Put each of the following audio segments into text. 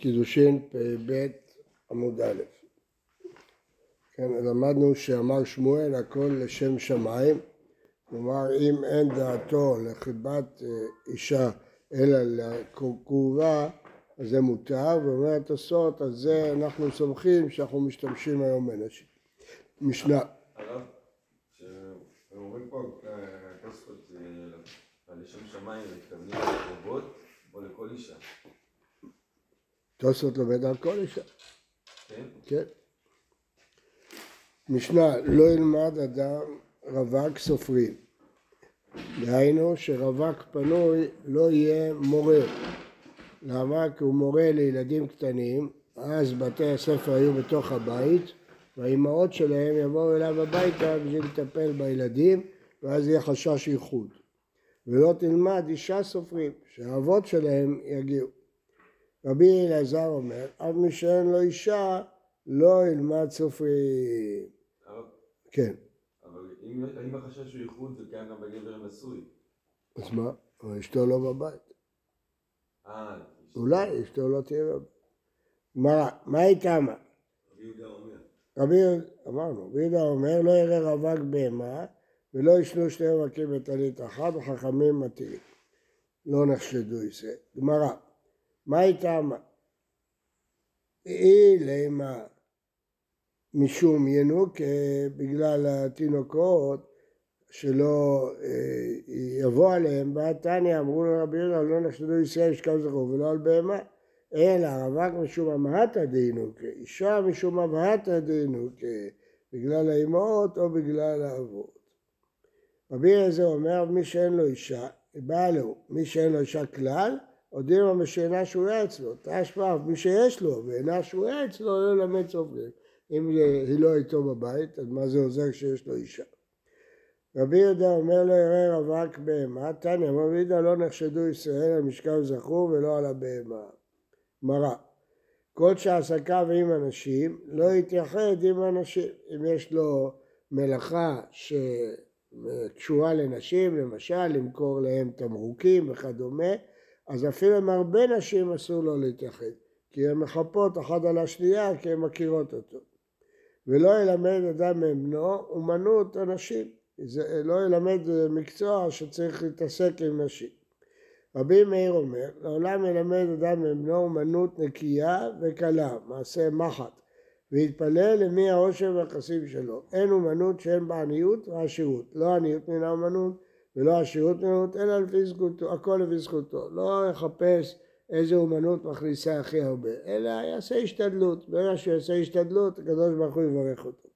קידושין פ"ב עמוד א'. כן, למדנו שאמר שמואל הכל לשם שמיים, כלומר אם אין דעתו לחיבת אה, אישה אלא לקרובה אז זה מותר, ואומר התוספות, על זה אנחנו סומכים שאנחנו משתמשים היום בנשים. משנה. הרב, כשאומרים פה התוספות אה, לשם שמיים, מתכוונים לקרובות או לכל אישה? תוספות לומד על כל אישה. כן? כן. משנה, לא ילמד אדם רווק סופרים. דהיינו שרווק פנוי לא יהיה מורה. למה? כי הוא מורה לילדים קטנים, אז בתי הספר היו בתוך הבית, והאימהות שלהם יבואו אליו הביתה בשביל לטפל בילדים, ואז יהיה חשש ייחוד. ולא תלמד אישה סופרים, שהאבות שלהם יגיעו. רבי אלעזר אומר, אף מי שאין לו אישה, לא ילמד סופרים. כן, אבל אם החשש הוא ייחוד זה קיים גם בגבר נשוי? אז מה? אבל אשתו לא בבית. אה, אולי אשתו לא תהיה בבית. מה היא קמה? רבי יהודה אומר. רבי יהודה, אמרנו, רבי יהודה אומר, לא יראה רווק בהמה ולא ישנו שני רווקים בטלית אחת וחכמים מתירים. לא נחשדו ישראל. גמרא, מה היא טעמה? היא למה משום ינוק אה, בגלל התינוקות שלא אה, יבוא עליהם, בתניא אמרו לרבי יהודה לא נחשדו ישראל שכב זכור ולא על בהמה אלא רווק משום המהתא דינוק, אישה משום המהתא דינוק, בגלל האימהות או בגלל האבות. רבי אליעזר אומר מי שאין לו אישה, בא לו, מי שאין לו אישה כלל, הודיעו לו משאינה שרויה אצלו, תשמע, מי שיש לו ואינה שרויה אצלו, לא ילמד סופרים. אם היא לא איתו בבית, אז מה זה עוזר שיש לו אישה? רבי יהודה אומר לו יראה רווק בהמה, תניא, רבי יהודה לא נחשדו ישראל על משכב זכור ולא על הבהמה. גמרא, כל שעסקיו עם אנשים, לא יתייחד עם אנשים. אם יש לו מלאכה שקשורה לנשים, למשל למכור להם תמרוקים וכדומה, אז אפילו עם הרבה נשים אסור לו להתייחד, כי הן מחפות אחת על השנייה כי הן מכירות אותו. ולא ילמד אדם מבנו אומנות הנשים, זה לא ילמד מקצוע שצריך להתעסק עם נשים. רבי מאיר אומר, לעולם ילמד אדם מבנו אומנות נקייה וקלה, מעשה מחט, ויתפלל למי העושר והכסים שלו. אין אומנות שאין בה עניות ועשירות, לא עניות מן האומנות ולא עשירות האומנות, אלא לפי זכותו, הכל לפי זכותו. לא יחפש איזה אומנות מכניסה הכי הרבה, אלא יעשה השתדלות. ברגע שהוא יעשה השתדלות, הקדוש ברוך הוא יברך אותו.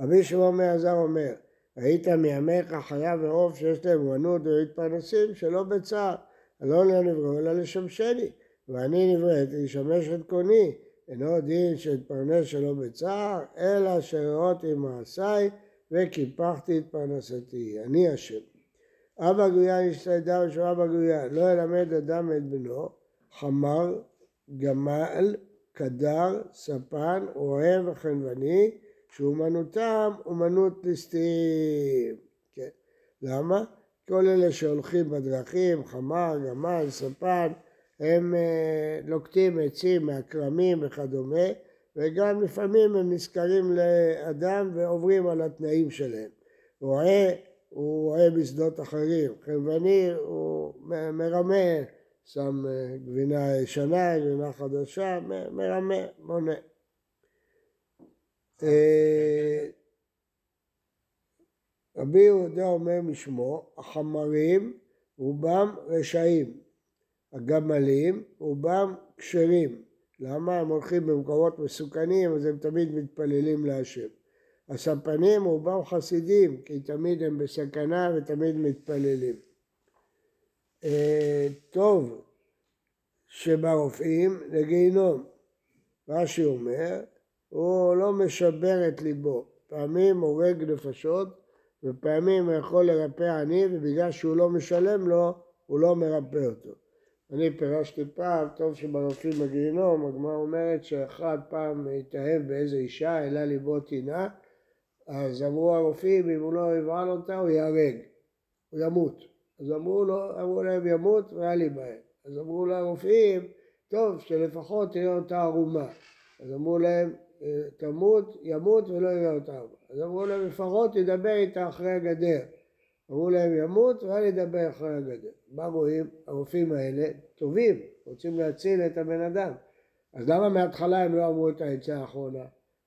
רבי שמעון מעזר אומר, ראית מימיך חיה ועוף שיש להם אומנות ומתפרנסים שלא בצער, לא לנבראו אלא לשמשני, ואני נבראתי לשמש את קוני, אינו דין שאתפרנס שלא בצער, אלא שראותי מעשיי וקיפחתי את פרנסתי, אני אשם. אבא גויין השתדע ושמע אבא גויין, לא ילמד אדם את בנו, חמר, גמל, קדר, ספן, אוהב וחנווני, שאומנותם אומנות ליסטים. כן. למה? כל אלה שהולכים בדרכים, חמר, גמל, ספן, הם אה, לוקטים עצים מהכרמים וכדומה, וגם לפעמים הם נזכרים לאדם ועוברים על התנאים שלהם. רועה, הוא רועה בשדות אחרים, חנווני הוא מרמה, שם אה, גבינה ישנה, גבינה חדשה, מרמה, מונה. אה, רבי יהודה אומר משמו, החמרים רובם רשעים, הגמלים רובם כשרים. למה? הם הולכים במקומות מסוכנים אז הם תמיד מתפללים להשם. הספנים רובם חסידים, כי תמיד הם בסכנה ותמיד מתפללים. אה, טוב שברופאים לגיהינום. רש"י אומר, הוא לא משבר את ליבו. פעמים הורג נפשות ופעמים הוא יכול לרפא עני ובגלל שהוא לא משלם לו, הוא לא מרפא אותו. אני פירשתי פעם, טוב שברופאים בגיהינום, הגמרא אומרת שאחד פעם התאהב באיזה אישה, העלה ליבו טינה, אז אמרו הרופאים, אם הוא לא יבעל אותה, הוא ייהרג, הוא ימות. אז אמרו, לו, אמרו להם ימות והיה לי בהם. אז אמרו לרופאים, טוב שלפחות תהיה אותה ערומה. אז אמרו להם, אה, תמות, ימות ולא יראה אותה ערומה. אז אמרו להם, לפחות ידבר איתה אחרי הגדר. אמרו להם, ימות ואל ידבר אחרי הגדר. מה רואים? הרופאים האלה טובים, רוצים להציל את הבן אדם. אז למה מההתחלה הם לא אמרו את העצה האחרונה?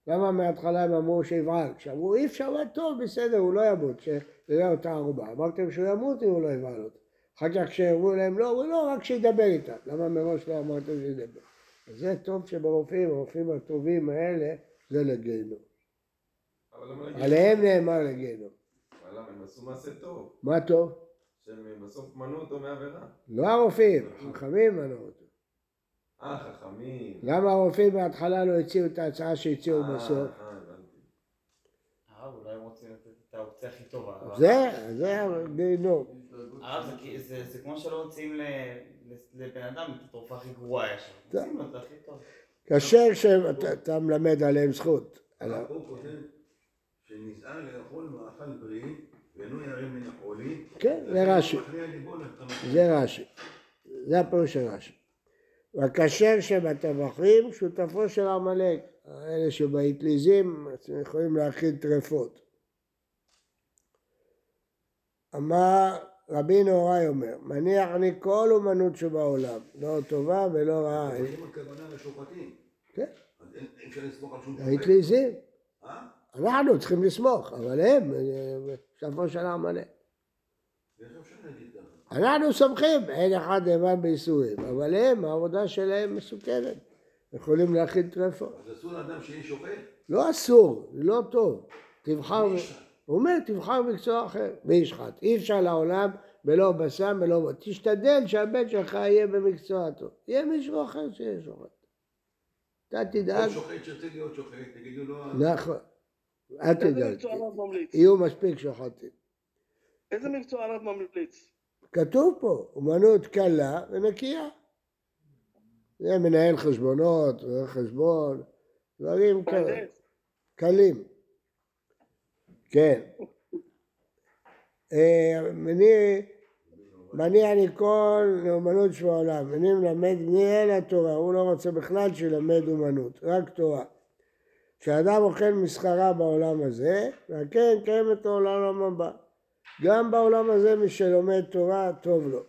למה מההתחלה הם אמרו שיבעל? כשאמרו אי אפשר מה טוב, בסדר, הוא לא ימות, שיראה אותה ערובה. אמרתם שהוא ימות אם הוא לא יבעל אותה. אחר כך כשאמרו להם לא, הוא לא, רק שידבר איתה. למה מראש לא אמרתם שידבר? אז זה טוב שברופאים, הרופאים הטובים האלה, זה לגיהנום. עליהם נאמר לגיהנום. למה? הם עשו מעשה טוב. מה טוב? שהם בסוף מנעו אותו מעבירה. לא הרופאים, חכמים מנעו אותו. אה, חכמים. למה הרופאים בהתחלה לא הציעו את ההצעה שהציעו אה, בסוף? אה, הבנתי. הרב, אולי הם רוצים לתת את האופציה הכי טובה. זה, זה. הרב, זה כי- זה זה כמו שלא ל- לבן אדם את התרופה הכי גרועה לו את הכי טוב. כאשר שאתה אתה מלמד עליהם זכות. על ה- הוא כותב שנזהר לאכול מאכל בריא ואינו ירא מן החולי. כן, זה רש"י. זה רש"י. זה הפירוש של רש"י. והכשר שבטבחים שותפו של עמלק. אלה שבאטליזים יכולים להכין טרפות. אמר רבי נהוראי אומר, מניח אני כל אומנות שבעולם, לא טובה ולא רעה. אבל אם הכוונה לשוחטים, כן, אז אי אפשר לסמוך על שום שופט. האטליזים. אה? אנחנו צריכים לסמוך, אבל הם, שותפו של עמלק. אנחנו סומכים, אין אחד נאמן בייסורים, אבל הם, העבודה שלהם מסוכנת. יכולים להכין טרפות. אז אסור לאדם שיהיה שופט? לא אסור, לא טוב. תבחר? הוא אומר, תבחר מקצוע אחר. מי ישחט? אי אפשר לעולם בלא בשם ולא... תשתדל שהבן שלך יהיה במקצוע טוב. יהיה מישהו אחר שיהיה שוחט. אתה תדאג, כל שוחט שירצה להיות שופט, תגידו לו... נכון. אל תדאג? יהיו מספיק שוחטים. איזה מקצוע הרב ממליץ? כתוב פה, אומנות קלה ונקייה. זה מנהל חשבונות, חשבון, דברים? קלים. כן. אה, מני, מניע לי כל אומנות שבעולם. אני מלמד בני אל התורה, הוא לא רוצה בכלל שילמד אומנות, רק תורה. כשאדם אוכל מסחרה בעולם הזה, והקרן קיימת לעולם הבא. גם בעולם הזה מי שלומד תורה, טוב לו.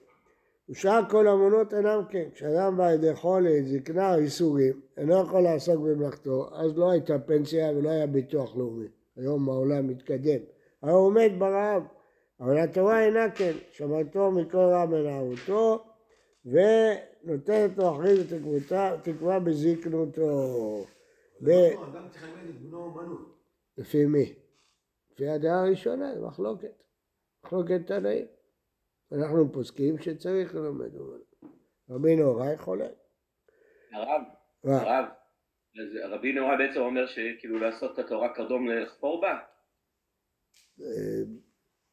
ושאר כל האמונות אינם כן. כשאדם בא לידי חולי, זקנה או איסורים, אינו יכול לעסוק במלאכתו, אז לא הייתה פנסיה ולא היה ביטוח לאומי. היום העולם מתקדם. הוא עומד ברעב. אבל התורה אינה כן, שמרתו מכל רע מנערותו, ונותנת לו אחרי זה תקווה בזקנותו. ב- לא, אדם את בנו אומנות. לפי מי? לפי הדעה הראשונה, זה מחלוקת. מחלוקת תנאים. אנחנו פוסקים שצריך ללמד אומנות. רבי נהוראי חולק. הרב, מה? הרב, אז רבי נורא בעצם אומר שכאילו לעשות את התורה קרדום לחפור בה? אה,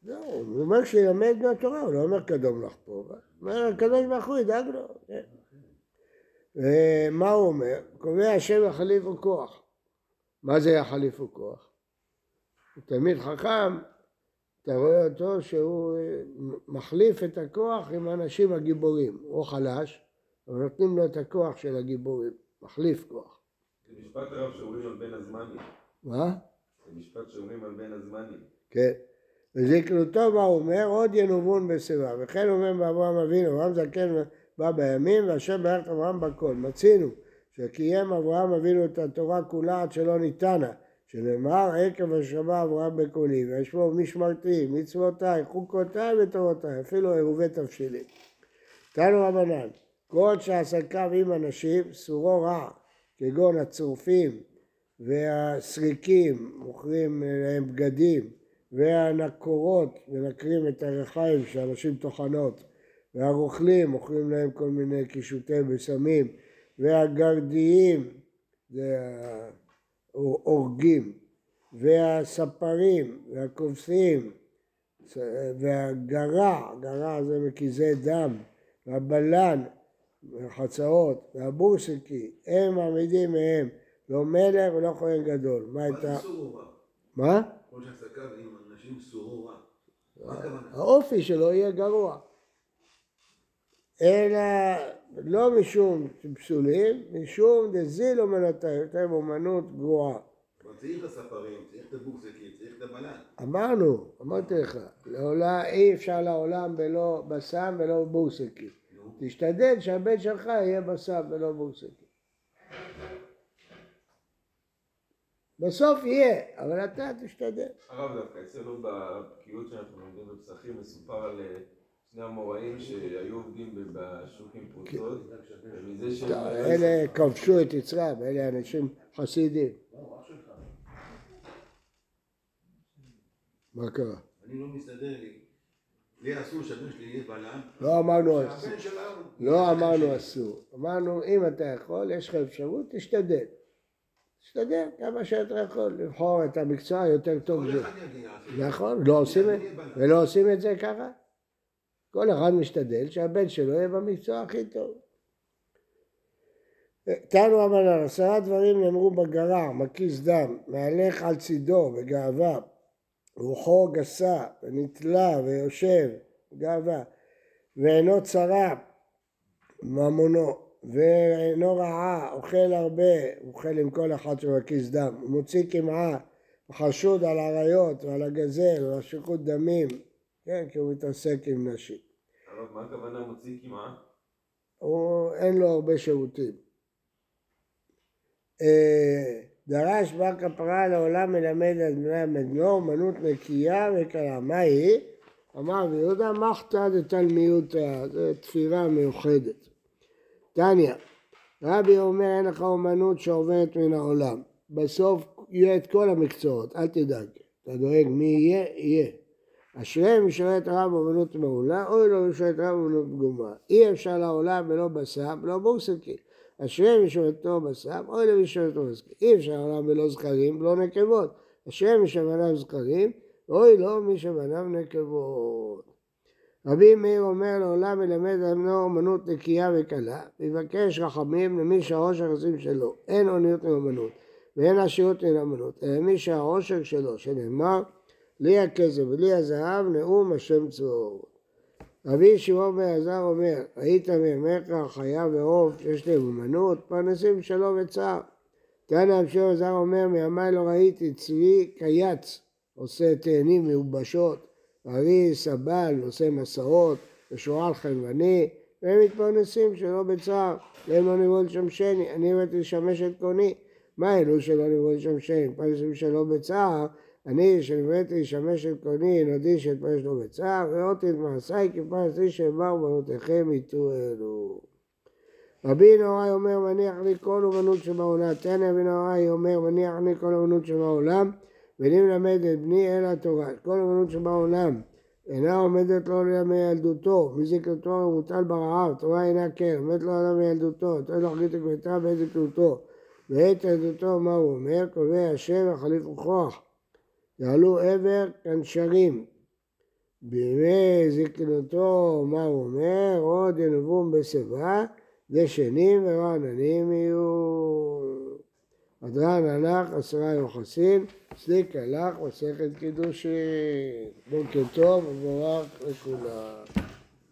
לא, הוא אומר שילמד מהתורה, הוא לא אומר קדום לחפור. הוא אומר, הקדוש ברוך הוא ידאג לו. ומה הוא אומר? קובע השם יחליף וכוח. מה זה יחליף וכוח? תלמיד חכם, אתה רואה אותו שהוא אה, מחליף את הכוח עם האנשים הגיבורים. הוא חלש, אבל נותנים לו את הכוח של הגיבורים. מחליף כוח. זה משפט הרב שאומרים על בין הזמנים. מה? זה משפט שאומרים על בין הזמנים. כן. וזקנותו מה הוא אומר? עוד ינובון בשיבה. וכן אומר באברהם אבינו, אברהם זקן בא בימים, והשם את אברהם בכל. מצינו שקיים אברהם אבינו את התורה כולה עד שלא ניתנה. שנאמר עקב השמע אברהם בקולי, וישמור משמרתי, מצוותיי, חוקותיי ותורותיי, אפילו עירובי תבשילים. תנו רבנן, כל שעסקיו עם אנשים, סורו רע, כגון הצורפים והסריקים, מוכרים להם בגדים, והנקורות, מנקרים את הרחיים שאנשים טוחנות, והרוכלים, מוכרים להם כל מיני קישוטי בשמים, והגרדיים, זה ההורגים, והספרים, והכובסים, והגרע, גרע זה מקיזי דם, והבלן, והחצאות, והבורסקי, הם מעמידים מהם לא מלך ולא כהן גדול. מה הייתה? מה? כל שעסקיו עם אנשים סורו רע. מה הכוונה? האופי שלו יהיה גרוע. אלא לא משום פסולים, משום דזילו מנתיים, יותר אומנות גרועה. צריך את הספרים, צריך את הבורסקים, צריך את הבלן. אמרנו, אמרתי לך, לעולם, אי אפשר לעולם בלא בסם ולא בורסקי. נו, תשתדל שהבן שלך יהיה בסם ולא בורסקי. בסוף יהיה, אבל אתה תשתדל. הרב דווקא אצלנו בבקיאות שאנחנו לומדים בפסחים מסופר על אה, שני המוראים שהיו עובדים בשוק עם פרוצות ומזה שהם... אלה כבשו את יצרם, אלה אנשים חסידים. לא. מה קרה? אני לא מסתדר לי. לי אסור שהבן שלי יהיה בלן. לא אמרנו אסור. לא אמרנו אסור. אמרנו, אם אתה יכול, יש לך אפשרות, תשתדל. תשתדל כמה שאתה יכול לבחור את המקצוע היותר טוב. כל. אחד יגיע. נכון, לא. ולא עושים את זה ככה? כל אחד משתדל שהבן שלו יהיה במקצוע הכי טוב. תנו המל"ל, עשרה דברים נאמרו בגרע, מקיס דם, מהלך על צידו בגאווה, רוחו גסה, ונתלה ויושב, גאווה, ואינו צרה, ממונו, ואינו רעה, אוכל הרבה, אוכל עם כל אחד שמקיס דם, מוציא קמעה, חשוד על עריות ועל הגזל ועל שפיכות דמים, כן, כי הוא מתעסק עם נשים. הרב, מה הכוונה מוציא כמעט? הוא, אין לו הרבה שירותים. אה, דרש בר כפרה לעולם מלמד על בני המדנו, אמנות נקייה וקלה. מה היא? אמר רבי יהודה, מחתא דתלמיותא, זו תפירה מיוחדת. תניא, רבי אומר אין לך אומנות שעוברת מן העולם. בסוף יהיה את כל המקצועות, אל תדאג. אתה דואג מי יהיה? יהיה. אשריהם משרת רב אומנות מעולה, אוי לו משרת רב אומנות פגומה. אי אפשר לעולם ולא בסם, לא בורסקי. אשריהם משרתו בסם, אוי לו משרתו בסם. אי אפשר לעולם בלא זכרים, לא נקבות. אשריהם משבניו זכרים, אוי לו משבניו נקבות. רבי מאיר אומר לעולם מלמד אמנו אומנות נקייה וקלה, ויבקש רחמים למי שהראש החסים שלו. אין אוניות מאומנות, ואין עשירות מן אמנות, אלא מי שהעושר שלו, שנאמר לי הכסף ולי הזהב, נאום השם צבאות. רבי שמעון בן עזר אומר, היית מימיך חיה ועוף שיש להם אומנות, פרנסים שלום וצער. תנא רבי שמעון עזר אומר, מימיי לא ראיתי צבי קייץ, עושה תאנים מיובשות, רבי סבל, עושה מסעות, ושועל חלבני, והם מתפרנסים שלא בצער, להם לא נבוא לשמשני, אני הבאתי לשמש את קוני. מה אלו שלא נבוא לשמשני, מתפרנסים שלא בצער, אני שנבראתי לשמש את קוני, נדיש את פרש לו בצער, וראותי את מעשיי, איש שבאו בנותיכם יטו אלו. רבי נהוראי אומר, מניח לי כל אומנות שבעולם. תנא רבי נהוראי אומר, מניח לי כל אומנות שבעולם, ואני מלמד את בני אלא תורה. כל אומנות שבעולם אינה עומדת לו לימי ילדותו, מזקנתו ומוטל ברעב, תורה אינה כן, עומדת לו אדם מילדותו, תן לו חגית הגבתה בעת זקנותו. בעת ילדותו מה הוא אומר? קובע השם החליף וכוח. יעלו עבר כנשרים. בימי זקנותו, מה הוא אומר? עוד ינבום בשיבה, דשנים ורעננים יהיו. הדרן הלך עשרה יוחסין, צדיק הלך מסכת קידושין. בוקר טוב ומבורך לכולם.